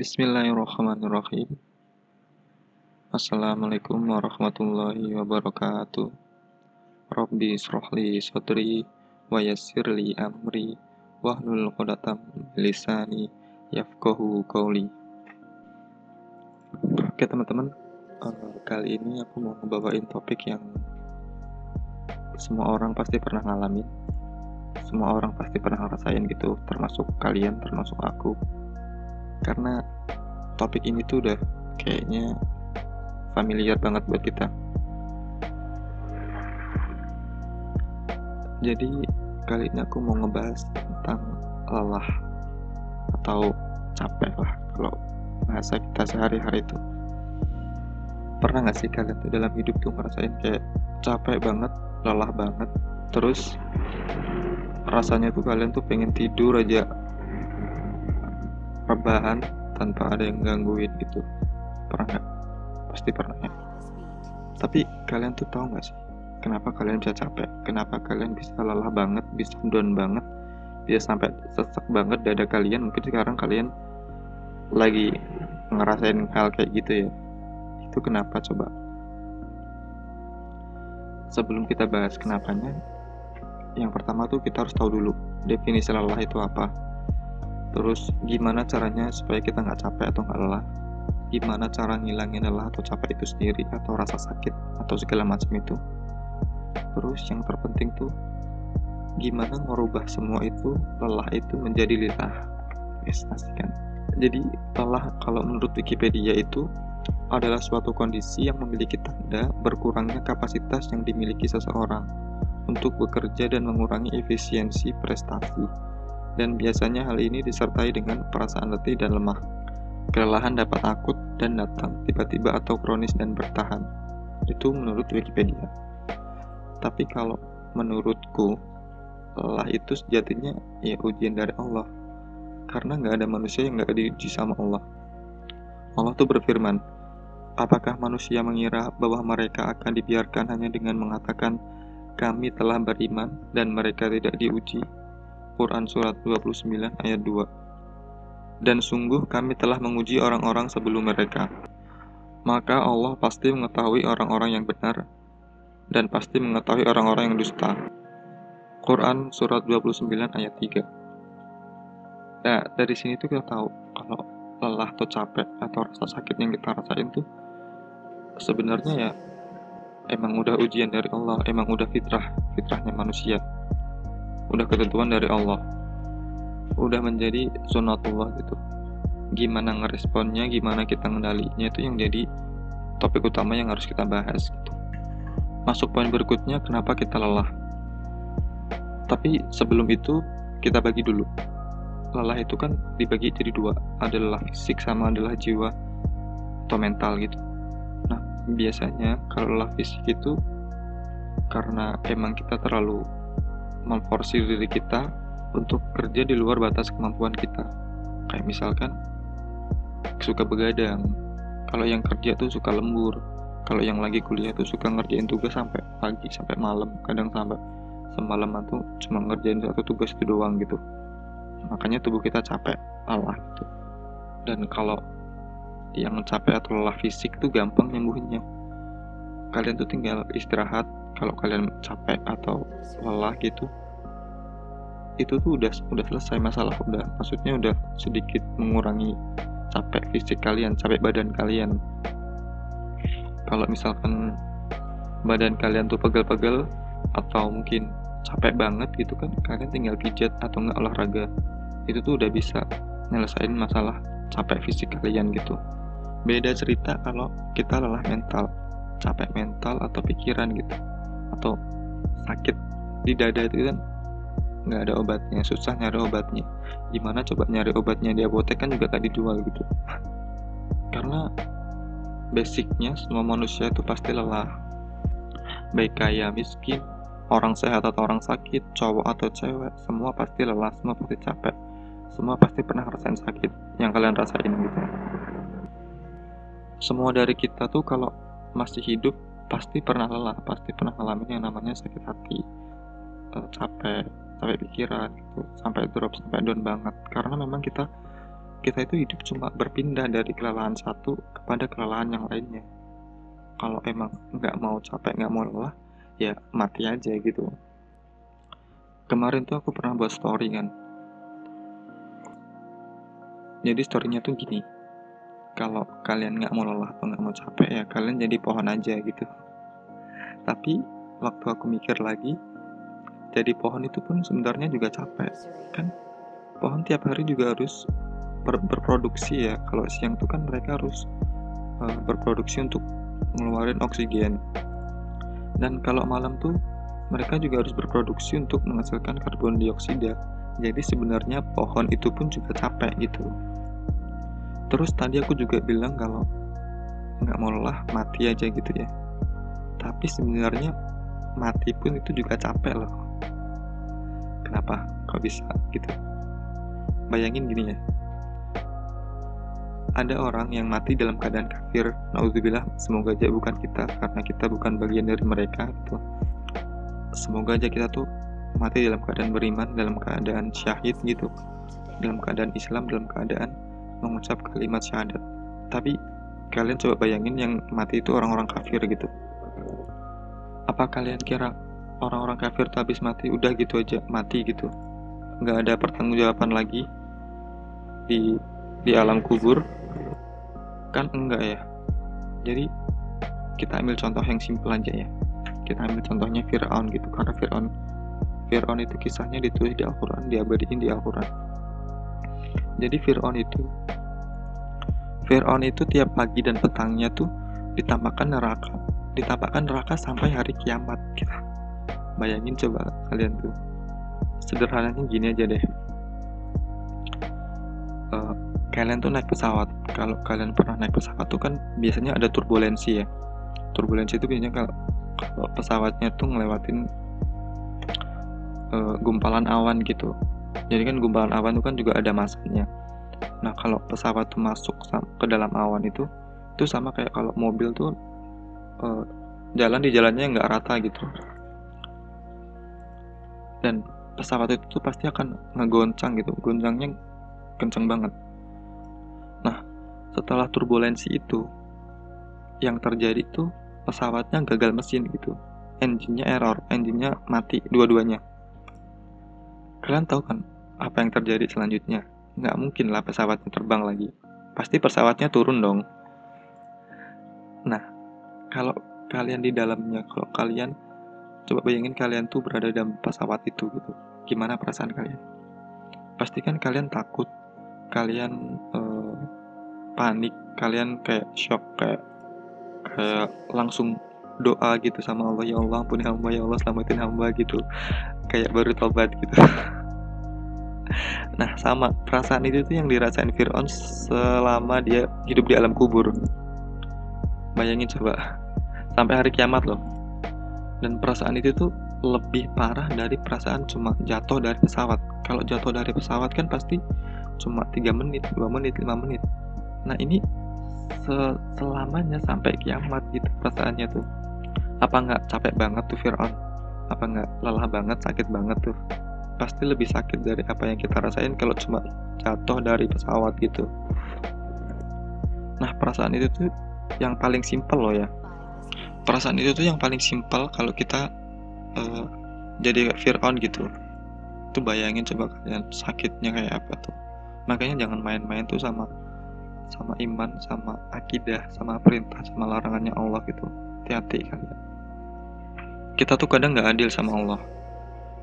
Bismillahirrahmanirrahim. Assalamualaikum warahmatullahi wabarakatuh. Rabbi srohli sodri wa yassirli amri wahlul qodatam lisani yafkohu qawli. Oke teman-teman, uh, kali ini aku mau ngebawain topik yang semua orang pasti pernah ngalamin. Semua orang pasti pernah ngerasain gitu, termasuk kalian, termasuk aku karena topik ini tuh udah kayaknya familiar banget buat kita. Jadi kali ini aku mau ngebahas tentang lelah atau capek lah kalau bahasa kita sehari-hari itu. Pernah gak sih kalian tuh dalam hidup tuh ngerasain kayak capek banget, lelah banget, terus rasanya tuh kalian tuh pengen tidur aja rebahan tanpa ada yang gangguin gitu. Pernah nggak? Pasti pernah ya. Tapi kalian tuh tahu nggak sih kenapa kalian bisa capek? Kenapa kalian bisa lelah banget bisa down banget bisa sampai sesak banget dada kalian? Mungkin sekarang kalian lagi ngerasain hal kayak gitu ya. Itu kenapa coba? Sebelum kita bahas kenapanya yang pertama tuh kita harus tahu dulu definisi lelah itu apa terus gimana caranya supaya kita nggak capek atau nggak lelah? Gimana cara ngilangin lelah atau capek itu sendiri atau rasa sakit atau segala macam itu? Terus yang terpenting tuh gimana merubah semua itu lelah itu menjadi lillah yes, kan jadi lelah kalau menurut Wikipedia itu adalah suatu kondisi yang memiliki tanda berkurangnya kapasitas yang dimiliki seseorang untuk bekerja dan mengurangi efisiensi prestasi dan biasanya hal ini disertai dengan perasaan letih dan lemah. Kelelahan dapat akut dan datang tiba-tiba atau kronis dan bertahan. Itu menurut Wikipedia. Tapi kalau menurutku, lelah itu sejatinya ya ujian dari Allah. Karena nggak ada manusia yang nggak diuji sama Allah. Allah tuh berfirman, Apakah manusia mengira bahwa mereka akan dibiarkan hanya dengan mengatakan, kami telah beriman dan mereka tidak diuji? Quran Surat 29 ayat 2 Dan sungguh kami telah menguji orang-orang sebelum mereka. Maka Allah pasti mengetahui orang-orang yang benar dan pasti mengetahui orang-orang yang dusta. Quran Surat 29 ayat 3 Nah, dari sini tuh kita tahu kalau lelah atau capek atau rasa sakit yang kita rasain tuh sebenarnya ya emang udah ujian dari Allah, emang udah fitrah, fitrahnya manusia udah ketentuan dari Allah. Udah menjadi sunatullah gitu. Gimana ngeresponnya gimana kita ngendalinya itu yang jadi topik utama yang harus kita bahas gitu. masuk poin berikutnya kenapa kita lelah? Tapi sebelum itu kita bagi dulu. Lelah itu kan dibagi jadi dua. Adalah fisik sama adalah jiwa atau mental gitu. Nah biasanya kalau lelah fisik itu karena emang kita terlalu memforsir diri kita untuk kerja di luar batas kemampuan kita. Kayak misalkan suka begadang. Kalau yang kerja tuh suka lembur. Kalau yang lagi kuliah tuh suka ngerjain tugas sampai pagi, sampai malam, kadang sampai semalaman tuh cuma ngerjain satu tugas itu doang gitu. Makanya tubuh kita capek, lelah gitu. Dan kalau yang capek atau lelah fisik tuh gampang nyembuhinnya. Kalian tuh tinggal istirahat, kalau kalian capek atau lelah gitu itu tuh udah udah selesai masalah udah maksudnya udah sedikit mengurangi capek fisik kalian capek badan kalian. Kalau misalkan badan kalian tuh pegel-pegel atau mungkin capek banget gitu kan kalian tinggal pijat atau nggak olahraga itu tuh udah bisa nyelesain masalah capek fisik kalian gitu. Beda cerita kalau kita lelah mental capek mental atau pikiran gitu atau sakit di dada itu kan nggak ada obatnya susah nyari obatnya. Gimana coba nyari obatnya di apotek kan juga tadi dijual gitu. Karena basicnya semua manusia itu pasti lelah. Baik kaya miskin orang sehat atau orang sakit cowok atau cewek semua pasti lelah semua pasti capek. Semua pasti pernah rasain sakit yang kalian rasain gitu. Semua dari kita tuh kalau masih hidup pasti pernah lelah, pasti pernah ngalamin yang namanya sakit hati, uh, capek, capek pikiran, gitu, sampai drop, sampai down banget. Karena memang kita kita itu hidup cuma berpindah dari kelelahan satu kepada kelelahan yang lainnya. Kalau emang nggak mau capek nggak mau lelah ya mati aja gitu. Kemarin tuh aku pernah buat story kan. Jadi storynya tuh gini kalau kalian nggak mau lelah atau nggak mau capek ya kalian jadi pohon aja gitu. Tapi waktu aku mikir lagi jadi pohon itu pun sebenarnya juga capek kan? Pohon tiap hari juga harus ber berproduksi ya. Kalau siang itu kan mereka harus uh, berproduksi untuk mengeluarkan oksigen. Dan kalau malam tuh mereka juga harus berproduksi untuk menghasilkan karbon dioksida. Jadi sebenarnya pohon itu pun juga capek gitu terus tadi aku juga bilang kalau nggak mau lelah mati aja gitu ya. Tapi sebenarnya mati pun itu juga capek loh. Kenapa? Kok bisa gitu? Bayangin gini ya. Ada orang yang mati dalam keadaan kafir. Naudzubillah semoga aja bukan kita karena kita bukan bagian dari mereka gitu. Semoga aja kita tuh mati dalam keadaan beriman dalam keadaan syahid gitu. Dalam keadaan Islam dalam keadaan mengucap kalimat syahadat. Tapi kalian coba bayangin yang mati itu orang-orang kafir gitu. Apa kalian kira orang-orang kafir habis mati udah gitu aja mati gitu? Nggak ada pertanggungjawaban lagi di di alam kubur? Kan enggak ya? Jadi kita ambil contoh yang simpel aja ya. Kita ambil contohnya Fir'aun gitu. Karena Fir'aun Fir'aun itu kisahnya ditulis di Al-Quran diabadiin di Al-Quran jadi Fir'aun itu Fir'aun itu tiap pagi dan petangnya tuh ditampakkan neraka ditampakkan neraka sampai hari kiamat gitu. bayangin coba kalian tuh. Sederhananya gini aja deh. Uh, kalian tuh naik pesawat. Kalau kalian pernah naik pesawat tuh kan biasanya ada turbulensi ya. Turbulensi itu biasanya kalau, kalau pesawatnya tuh ngelewatin uh, gumpalan awan gitu jadi kan gumpalan awan itu kan juga ada masanya. Nah kalau pesawat tuh masuk ke dalam awan itu itu sama kayak kalau mobil tuh uh, jalan di jalannya nggak rata gitu. Dan pesawat itu tuh pasti akan ngegoncang gitu goncangnya kenceng banget. Setelah turbulensi itu yang terjadi tuh pesawatnya gagal mesin gitu. Engine-nya error engine-nya mati dua-duanya. Kalian tahu kan apa yang terjadi selanjutnya? Nggak mungkin lah pesawatnya terbang lagi. Pasti pesawatnya turun dong. Nah kalau kalian di dalamnya kalau kalian coba bayangin kalian tuh berada dalam pesawat itu gitu. Gimana perasaan kalian? Pastikan kalian takut kalian uh, panik kalian kayak shock kayak kayak langsung doa gitu sama Allah ya Allah ampuni hamba ya Allah selamatin hamba gitu. Kayak baru tobat gitu nah sama. Perasaan itu tuh yang dirasain Fir'aun selama dia hidup di alam kubur. Bayangin coba. Sampai hari kiamat loh. Dan perasaan itu tuh lebih parah dari perasaan cuma jatuh dari pesawat. Kalau jatuh dari pesawat kan pasti cuma 3 menit 2 menit 5 menit. Nah ini selamanya sampai kiamat gitu perasaannya tuh. Apa nggak capek banget tuh Fir'aun? Apa nggak lelah banget sakit banget tuh pasti lebih sakit dari apa yang kita rasain kalau cuma jatuh dari pesawat gitu. Nah perasaan itu tuh yang paling simpel loh ya. Perasaan itu tuh yang paling simpel kalau kita uh, jadi Fir'aun gitu. Tuh bayangin coba kalian sakitnya kayak apa tuh. Makanya jangan main-main tuh sama sama iman sama akidah sama perintah sama larangannya Allah gitu. Hati-hati kalian. Kita tuh kadang nggak adil sama Allah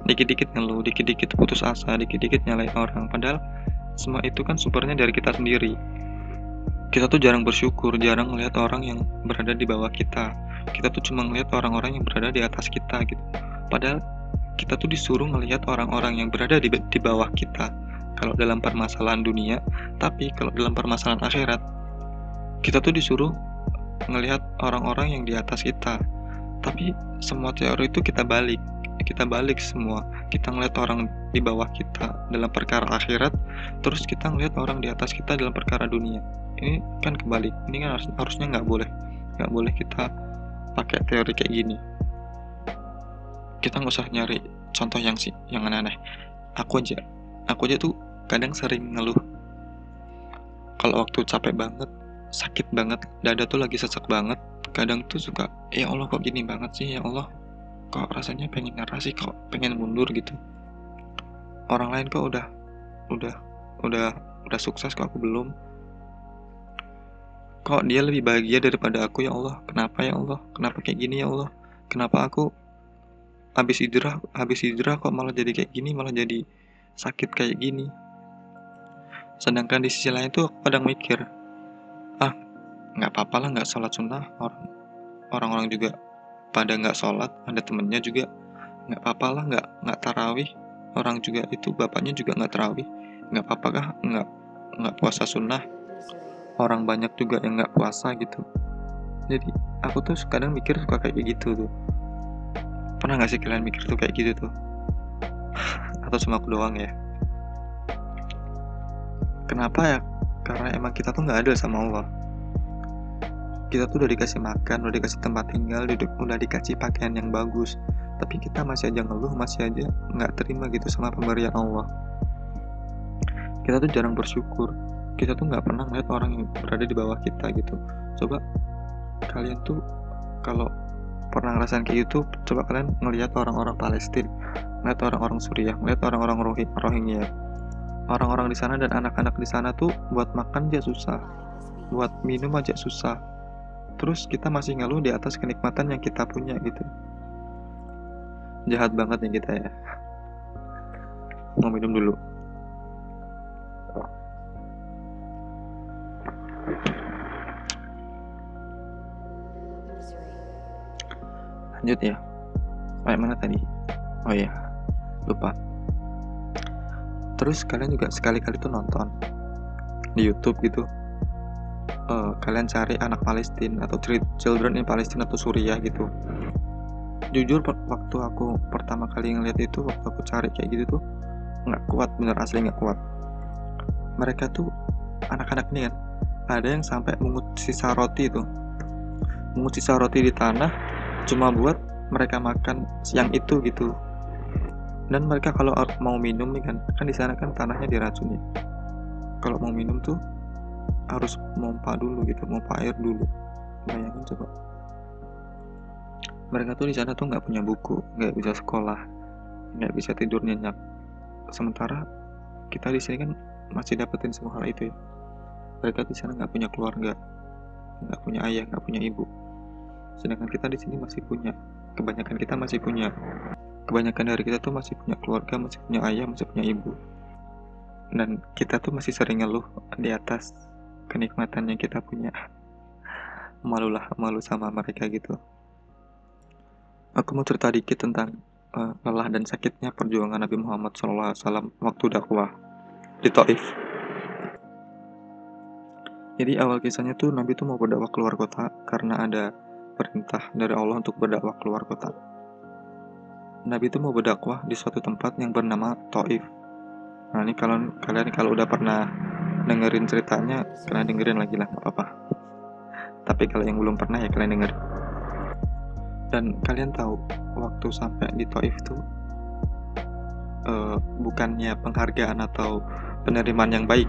dikit-dikit ngeluh dikit-dikit putus asa dikit-dikit nyalain orang. Padahal semua itu kan sumbernya dari kita sendiri. Kita tuh jarang bersyukur jarang melihat orang yang berada di bawah kita. Kita tuh cuma melihat orang-orang yang berada di atas kita gitu. Padahal kita tuh disuruh melihat orang-orang yang berada di, di bawah kita. Kalau dalam permasalahan dunia, tapi kalau dalam permasalahan akhirat, kita tuh disuruh ngelihat orang-orang yang di atas kita. Tapi semua teori itu kita balik, kita balik semua. Kita ngeliat orang di bawah kita dalam perkara akhirat, terus kita ngeliat orang di atas kita dalam perkara dunia. Ini kan kebalik. Ini kan harus, harusnya nggak boleh, nggak boleh kita pakai teori kayak gini. Kita nggak usah nyari contoh yang sih yang aneh-aneh. Aku aja, aku aja tuh kadang sering ngeluh kalau waktu capek banget sakit banget dada tuh lagi sesak banget kadang tuh suka ya Allah kok gini banget sih ya Allah kok rasanya pengen ngarah sih? Kok pengen mundur gitu? Orang lain kok udah udah udah udah sukses kok aku belum. Kok dia lebih bahagia daripada aku ya Allah? Kenapa ya Allah? Kenapa kayak gini ya Allah? Kenapa aku habis hijrah habis hijrah kok malah jadi kayak gini malah jadi sakit kayak gini? Sedangkan di sisi lain tuh aku kadang mikir ah nggak apa-apa lah nggak sholat sunnah. Orang orang-orang juga pada nggak sholat. Ada temennya juga nggak apa-apa lah nggak nggak tarawih. Orang juga itu bapaknya juga nggak tarawih. Nggak apa-apa kah? Nggak nggak puasa sunnah. Orang banyak juga yang nggak puasa gitu. Jadi aku tuh kadang mikir suka kayak gitu tuh. Pernah nggak sih kalian mikir tuh kayak gitu tuh? Atau cuma aku doang ya? Kenapa ya? Karena emang kita tuh nggak ada sama Allah kita tuh udah dikasih makan, udah dikasih tempat tinggal, udah dikasih pakaian yang bagus, tapi kita masih aja ngeluh, masih aja nggak terima gitu sama pemberian Allah. Kita tuh jarang bersyukur, kita tuh nggak pernah melihat orang yang berada di bawah kita gitu. Coba kalian tuh kalau pernah ngerasain kayak gitu, coba kalian ngelihat orang-orang Palestina, ngeliat orang-orang Suriah, ngeliat orang-orang Rohingya, orang-orang di sana dan anak-anak di sana tuh buat makan aja susah, buat minum aja susah, terus kita masih ngeluh di atas kenikmatan yang kita punya gitu. Jahat banget nih kita ya. Mau minum dulu. Lanjut ya. Sampai mana tadi? Oh ya lupa. Terus kalian juga sekali-kali tuh nonton di YouTube gitu uh, kalian cari anak Palestina atau children in Palestina atau Suriah gitu. Jujur waktu aku pertama kali ngeliat itu waktu aku cari kayak gitu tuh nggak kuat bener asli nggak kuat. Mereka tuh anak-anak ini kan ada yang sampai mengut sisa roti itu mengut sisa roti di tanah cuma buat mereka makan siang itu gitu. Dan mereka kalau mau minum nih kan kan di sana kan tanahnya diracuni. Kalau mau minum tuh harus mompa dulu gitu mompa air dulu. Bayangin coba. Mereka tuh di sana tuh nggak punya buku nggak bisa sekolah nggak bisa tidur nyenyak. Sementara kita di sini kan masih dapetin semua hal itu ya. Mereka di sana nggak punya keluarga nggak punya ayah nggak punya ibu. Sedangkan kita di sini masih punya kebanyakan kita masih punya. Kebanyakan dari kita tuh masih punya keluarga masih punya ayah masih punya ibu. Dan kita tuh masih sering ngeluh di atas kenikmatan yang kita punya malulah malu sama mereka gitu aku mau cerita dikit tentang uh, lelah dan sakitnya perjuangan Nabi Muhammad SAW waktu dakwah di Taif jadi awal kisahnya tuh Nabi tuh mau berdakwah keluar kota karena ada perintah dari Allah untuk berdakwah keluar kota. Nabi itu mau berdakwah di suatu tempat yang bernama Taif. Nah ini kalian kalian kalau udah pernah dengerin ceritanya kalian dengerin lagi lah nggak apa-apa. Tapi kalau yang belum pernah ya kalian denger. Dan kalian tahu waktu sampai di Taif itu uh, bukannya penghargaan atau penerimaan yang baik.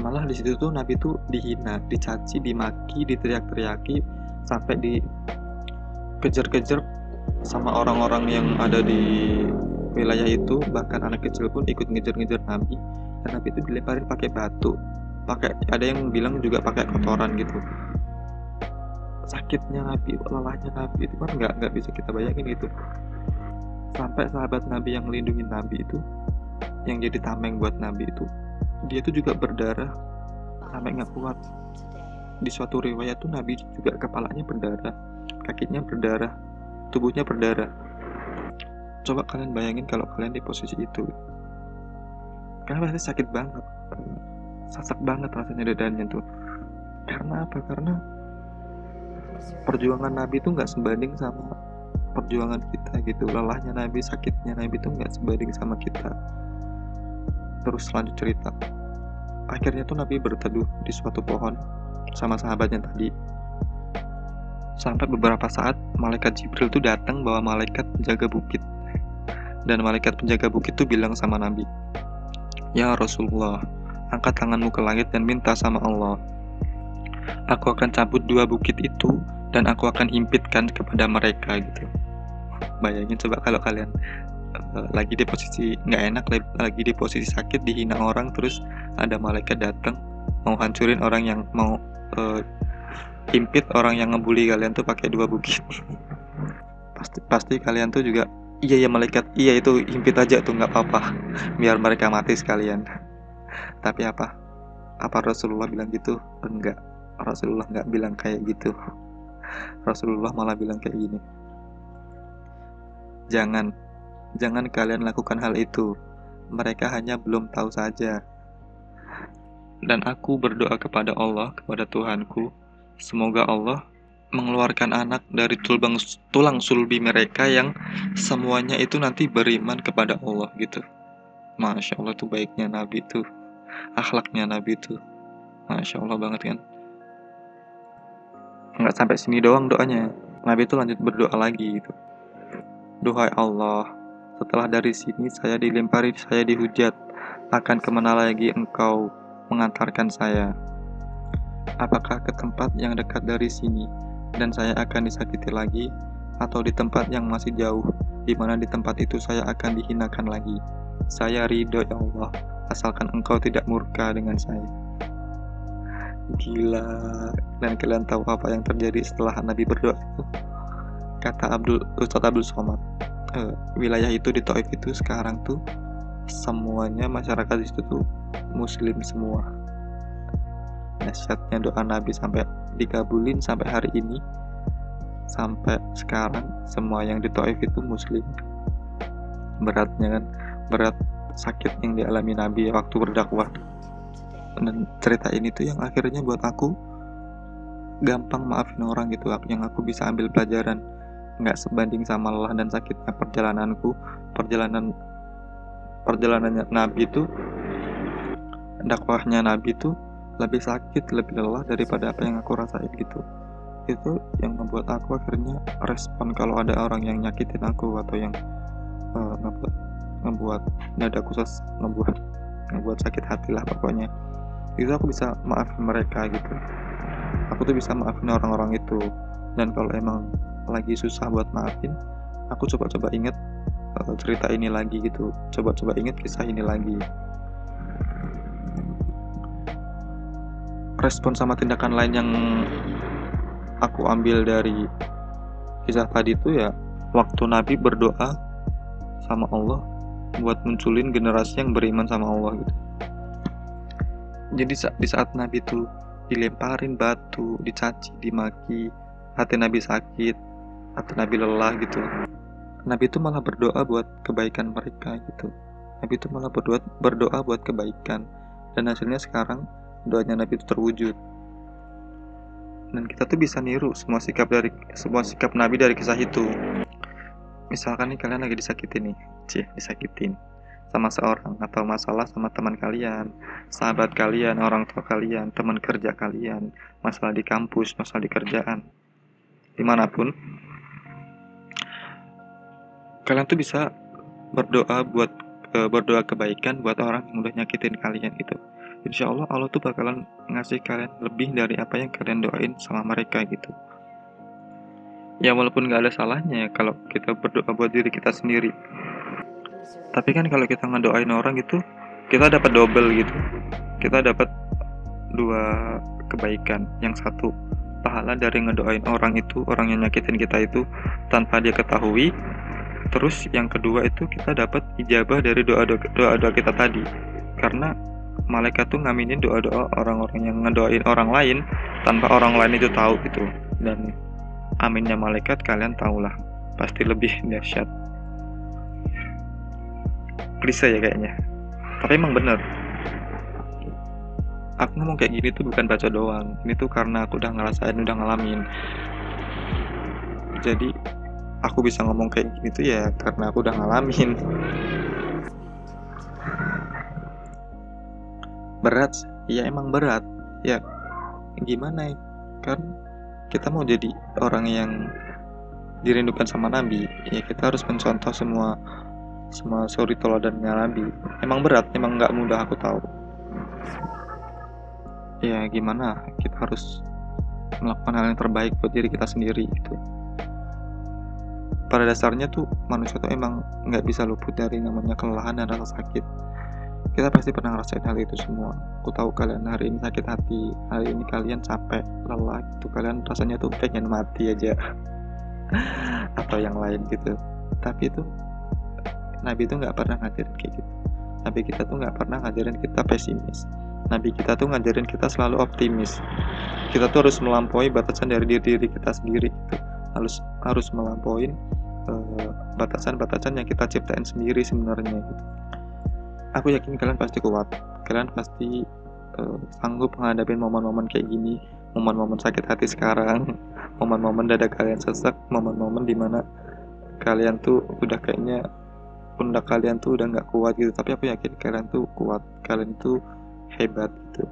Malah di situ tuh Nabi tuh dihina, dicaci, dimaki, diteriak-teriaki sampai di kejar-kejar sama orang-orang yang ada di wilayah itu. Bahkan anak kecil pun ikut ngejar-ngejar Nabi Nabi itu dilemparin pakai batu? Pakai ada yang bilang juga pakai kotoran gitu. Sakitnya Nabi lelahnya Nabi itu kan nggak nggak bisa kita bayangin gitu sampai sahabat Nabi yang melindungi Nabi itu yang jadi tameng buat Nabi itu dia itu juga berdarah. Sampai nggak kuat. Di suatu riwayat tuh Nabi juga kepalanya berdarah kakinya berdarah tubuhnya berdarah. Coba kalian bayangin kalau kalian di posisi itu karena pasti sakit banget. Sasak banget rasanya dadanya tuh. Karena apa? Karena perjuangan Nabi itu nggak sebanding sama perjuangan kita gitu. Lelahnya Nabi sakitnya Nabi itu nggak sebanding sama kita. Terus lanjut cerita. Akhirnya tuh Nabi berteduh di suatu pohon sama sahabatnya tadi. Sampai beberapa saat malaikat Jibril tuh datang bawa malaikat penjaga bukit. Dan malaikat penjaga bukit tuh bilang sama Nabi Ya Rasulullah, angkat tanganmu ke langit dan minta sama Allah. Aku akan cabut dua bukit itu dan aku akan himpitkan kepada mereka gitu. Bayangin coba kalau kalian uh, lagi di posisi nggak enak, lagi di posisi sakit, dihina orang, terus ada malaikat datang mau hancurin orang yang mau uh, himpit orang yang ngebully kalian tuh pakai dua bukit. pasti pasti kalian tuh juga iya ya malaikat. Iya itu himpit aja tuh nggak apa-apa. Biar mereka mati sekalian. Tapi apa? Apa Rasulullah bilang gitu? Enggak. Rasulullah nggak bilang kayak gitu. Rasulullah malah bilang kayak gini. Jangan. Jangan kalian lakukan hal itu. Mereka hanya belum tahu saja. Dan aku berdoa kepada Allah kepada Tuhanku. Semoga Allah mengeluarkan anak dari tulang, tulang sulbi mereka yang semuanya itu nanti beriman kepada Allah gitu. Masya Allah tuh baiknya Nabi tuh, akhlaknya Nabi tuh, Masya Allah banget kan. Nggak sampai sini doang doanya, Nabi itu lanjut berdoa lagi gitu. Duhai Allah, setelah dari sini saya dilempari, saya dihujat, akan ke mana lagi engkau mengantarkan saya? Apakah ke tempat yang dekat dari sini? Dan saya akan disakiti lagi, atau di tempat yang masih jauh, di mana di tempat itu saya akan dihinakan lagi. Saya ridho ya Allah, asalkan engkau tidak murka dengan saya. Gila, dan kalian tahu apa yang terjadi setelah Nabi berdoa itu? Kata Abdul Ustadz Abdul Somad, e, wilayah itu di Taif itu sekarang tuh semuanya masyarakat di situ tuh muslim semua. Nasihatnya doa Nabi sampai dikabulin sampai hari ini. Sampai sekarang semua yang di Taif itu muslim. Beratnya kan berat sakit yang dialami Nabi waktu berdakwah. Dan cerita ini tuh yang akhirnya buat aku gampang maafin orang gitu yang aku bisa ambil pelajaran. Nggak sebanding sama lelah dan sakitnya perjalananku perjalanan perjalanannya Nabi itu dakwahnya Nabi itu lebih sakit lebih lelah daripada apa yang aku rasain gitu. Itu yang membuat aku akhirnya respon kalau ada orang yang nyakitin aku atau yang uh, ngebuat ngebuat dadaku ses ngebuat ngebuat sakit hati lah pokoknya. Itu aku bisa maafin mereka gitu. Aku tuh bisa maafin orang-orang itu. Dan kalau emang lagi susah buat maafin aku coba-coba inget uh, cerita ini lagi gitu. Coba-coba inget kisah ini lagi respon sama tindakan lain yang aku ambil dari kisah tadi itu ya waktu Nabi berdoa sama Allah buat munculin generasi yang beriman sama Allah gitu. Jadi di saat Nabi itu dilemparin batu, dicaci, dimaki, hati Nabi sakit, hati Nabi lelah gitu. Nabi itu malah berdoa buat kebaikan mereka gitu. Nabi itu malah berdoa berdoa buat kebaikan dan hasilnya sekarang doanya Nabi itu terwujud. Dan kita tuh bisa niru semua sikap dari semua sikap Nabi dari kisah itu. Misalkan nih kalian lagi disakitin nih cih disakitin sama seorang atau masalah sama teman kalian sahabat kalian orang tua kalian teman kerja kalian masalah di kampus masalah di kerjaan di mana pun. Kalian tuh bisa berdoa buat eh, berdoa kebaikan buat orang yang udah nyakitin kalian itu insya Allah Allah tuh bakalan ngasih kalian lebih dari apa yang kalian doain sama mereka gitu. Ya walaupun nggak ada salahnya ya kalau kita berdoa buat diri kita sendiri. Tapi kan kalau kita ngedoain orang gitu kita dapat double gitu. Kita dapat dua kebaikan. Yang satu pahala dari ngedoain orang itu orang yang nyakitin kita itu tanpa dia ketahui. Terus yang kedua itu kita dapat ijabah dari doa, doa kita tadi. Karena malaikat tuh ngaminin doa-doa orang-orang yang ngedoain orang lain tanpa orang lain itu tahu gitu. Dan aminnya malaikat kalian tahulah pasti lebih dahsyat. Klise ya kayaknya. Tapi emang bener. Aku ngomong kayak gini tuh bukan baca doang. Ini tuh karena aku udah ngerasain udah ngalamin. Jadi aku bisa ngomong kayak gini tuh ya karena aku udah ngalamin berat ya emang berat. Ya gimana ya? Kan kita mau jadi orang yang dirindukan sama Nabi ya kita harus mencontoh semua semua suri teladannya Nabi. Emang berat emang nggak mudah aku tahu. Ya gimana? Kita harus melakukan hal yang terbaik buat diri kita sendiri gitu. Pada dasarnya tuh manusia tuh emang nggak bisa luput dari namanya kelelahan dan rasa sakit kita pasti pernah ngerasain hal itu semua. Aku tahu kalian hari ini sakit hati. Hari ini kalian capek lelah gitu. Kalian rasanya tuh pengen mati aja. Atau yang lain gitu. Tapi itu Nabi itu nggak pernah ngajarin kayak gitu. Nabi kita tuh nggak pernah ngajarin kita pesimis. Nabi kita tuh ngajarin kita selalu optimis. Kita tuh harus melampaui batasan dari diri diri kita sendiri gitu. Harus harus melampaui eh, batasan-batasan yang kita ciptain sendiri sebenarnya gitu aku yakin kalian pasti kuat. Kalian pasti uh, sanggup menghadapi momen-momen kayak gini. Momen-momen sakit hati sekarang. Momen-momen dada kalian sesak. Momen-momen di mana kalian tuh udah kayaknya pundak kalian tuh udah nggak kuat gitu. Tapi aku yakin kalian tuh kuat. Kalian tuh hebat gitu.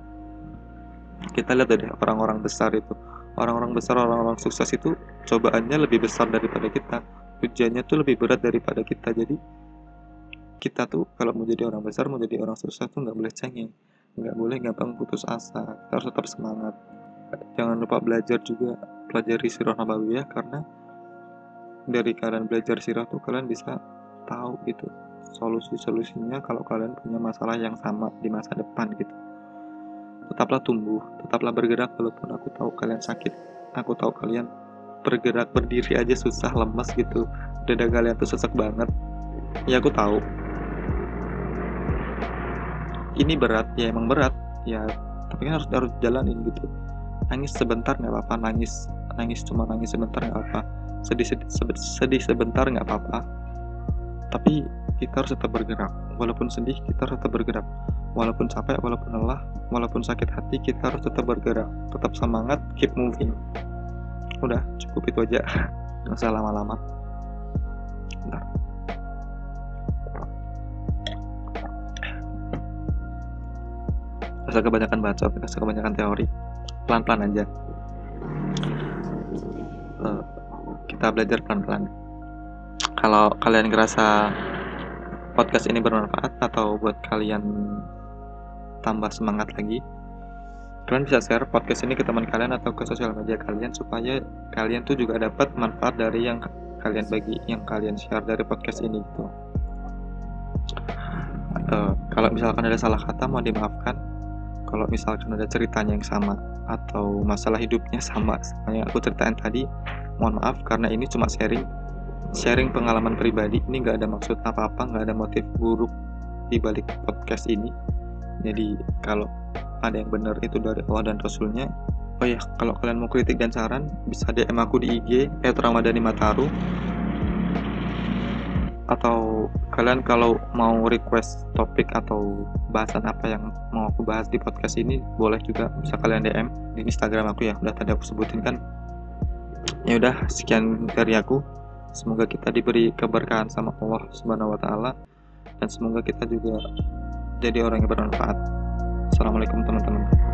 Kita lihat deh orang-orang besar itu. Orang-orang besar orang-orang sukses itu cobaannya lebih besar daripada kita. Ujiannya tuh lebih berat daripada kita. Jadi kita tuh kalau mau jadi orang besar mau jadi orang sukses tuh nggak boleh cengeng. Nggak boleh gampang putus asa. Kita harus tetap semangat. Jangan lupa belajar juga pelajari sirah nabawiyah karena dari kalian belajar sirah tuh kalian bisa tahu gitu solusi-solusinya kalau kalian punya masalah yang sama di masa depan gitu. Tetaplah tumbuh tetaplah bergerak walaupun aku tahu kalian sakit. Aku tahu kalian bergerak berdiri aja susah lemas gitu. Dada kalian tuh sesak banget. Ya aku tahu ini berat ya emang berat. Ya tapi kan harus harus jalanin gitu. Nangis sebentar nggak apa-apa nangis nangis cuma nangis sebentar nggak apa sedih sedih, sedih sebentar nggak apa-apa. Tapi kita harus tetap bergerak. Walaupun sedih kita harus tetap bergerak. Walaupun capek walaupun lelah walaupun sakit hati kita harus tetap bergerak. Tetap semangat keep moving. Udah cukup itu aja. Nggak usah lama-lama. Bentar usah kebanyakan baca usah kebanyakan teori. Pelan-pelan aja. Uh, kita belajar pelan-pelan. Kalau kalian ngerasa podcast ini bermanfaat atau buat kalian tambah semangat lagi kalian bisa share podcast ini ke teman kalian atau ke sosial media kalian supaya kalian tuh juga dapat manfaat dari yang kalian bagi yang kalian share dari podcast ini gitu. Uh, kalau misalkan ada salah kata mau dimaafkan kalau misalkan ada ceritanya yang sama atau masalah hidupnya sama sama yang aku ceritain tadi mohon maaf karena ini cuma sharing sharing pengalaman pribadi. Ini nggak ada maksud apa-apa nggak ada motif buruk di balik podcast ini. Jadi kalau ada yang benar itu dari Allah dan Rasulnya oh ya kalau kalian mau kritik dan saran bisa DM aku di IG @ramadhani mataru atau kalian kalau mau request topik atau bahasan apa yang mau aku bahas di podcast ini boleh juga bisa kalian DM di Instagram aku ya udah tadi aku sebutin kan? Ya udah sekian dari aku. Semoga kita diberi keberkahan sama Allah Subhanahu wa taala dan semoga kita juga jadi orang yang bermanfaat. Assalamualaikum teman-teman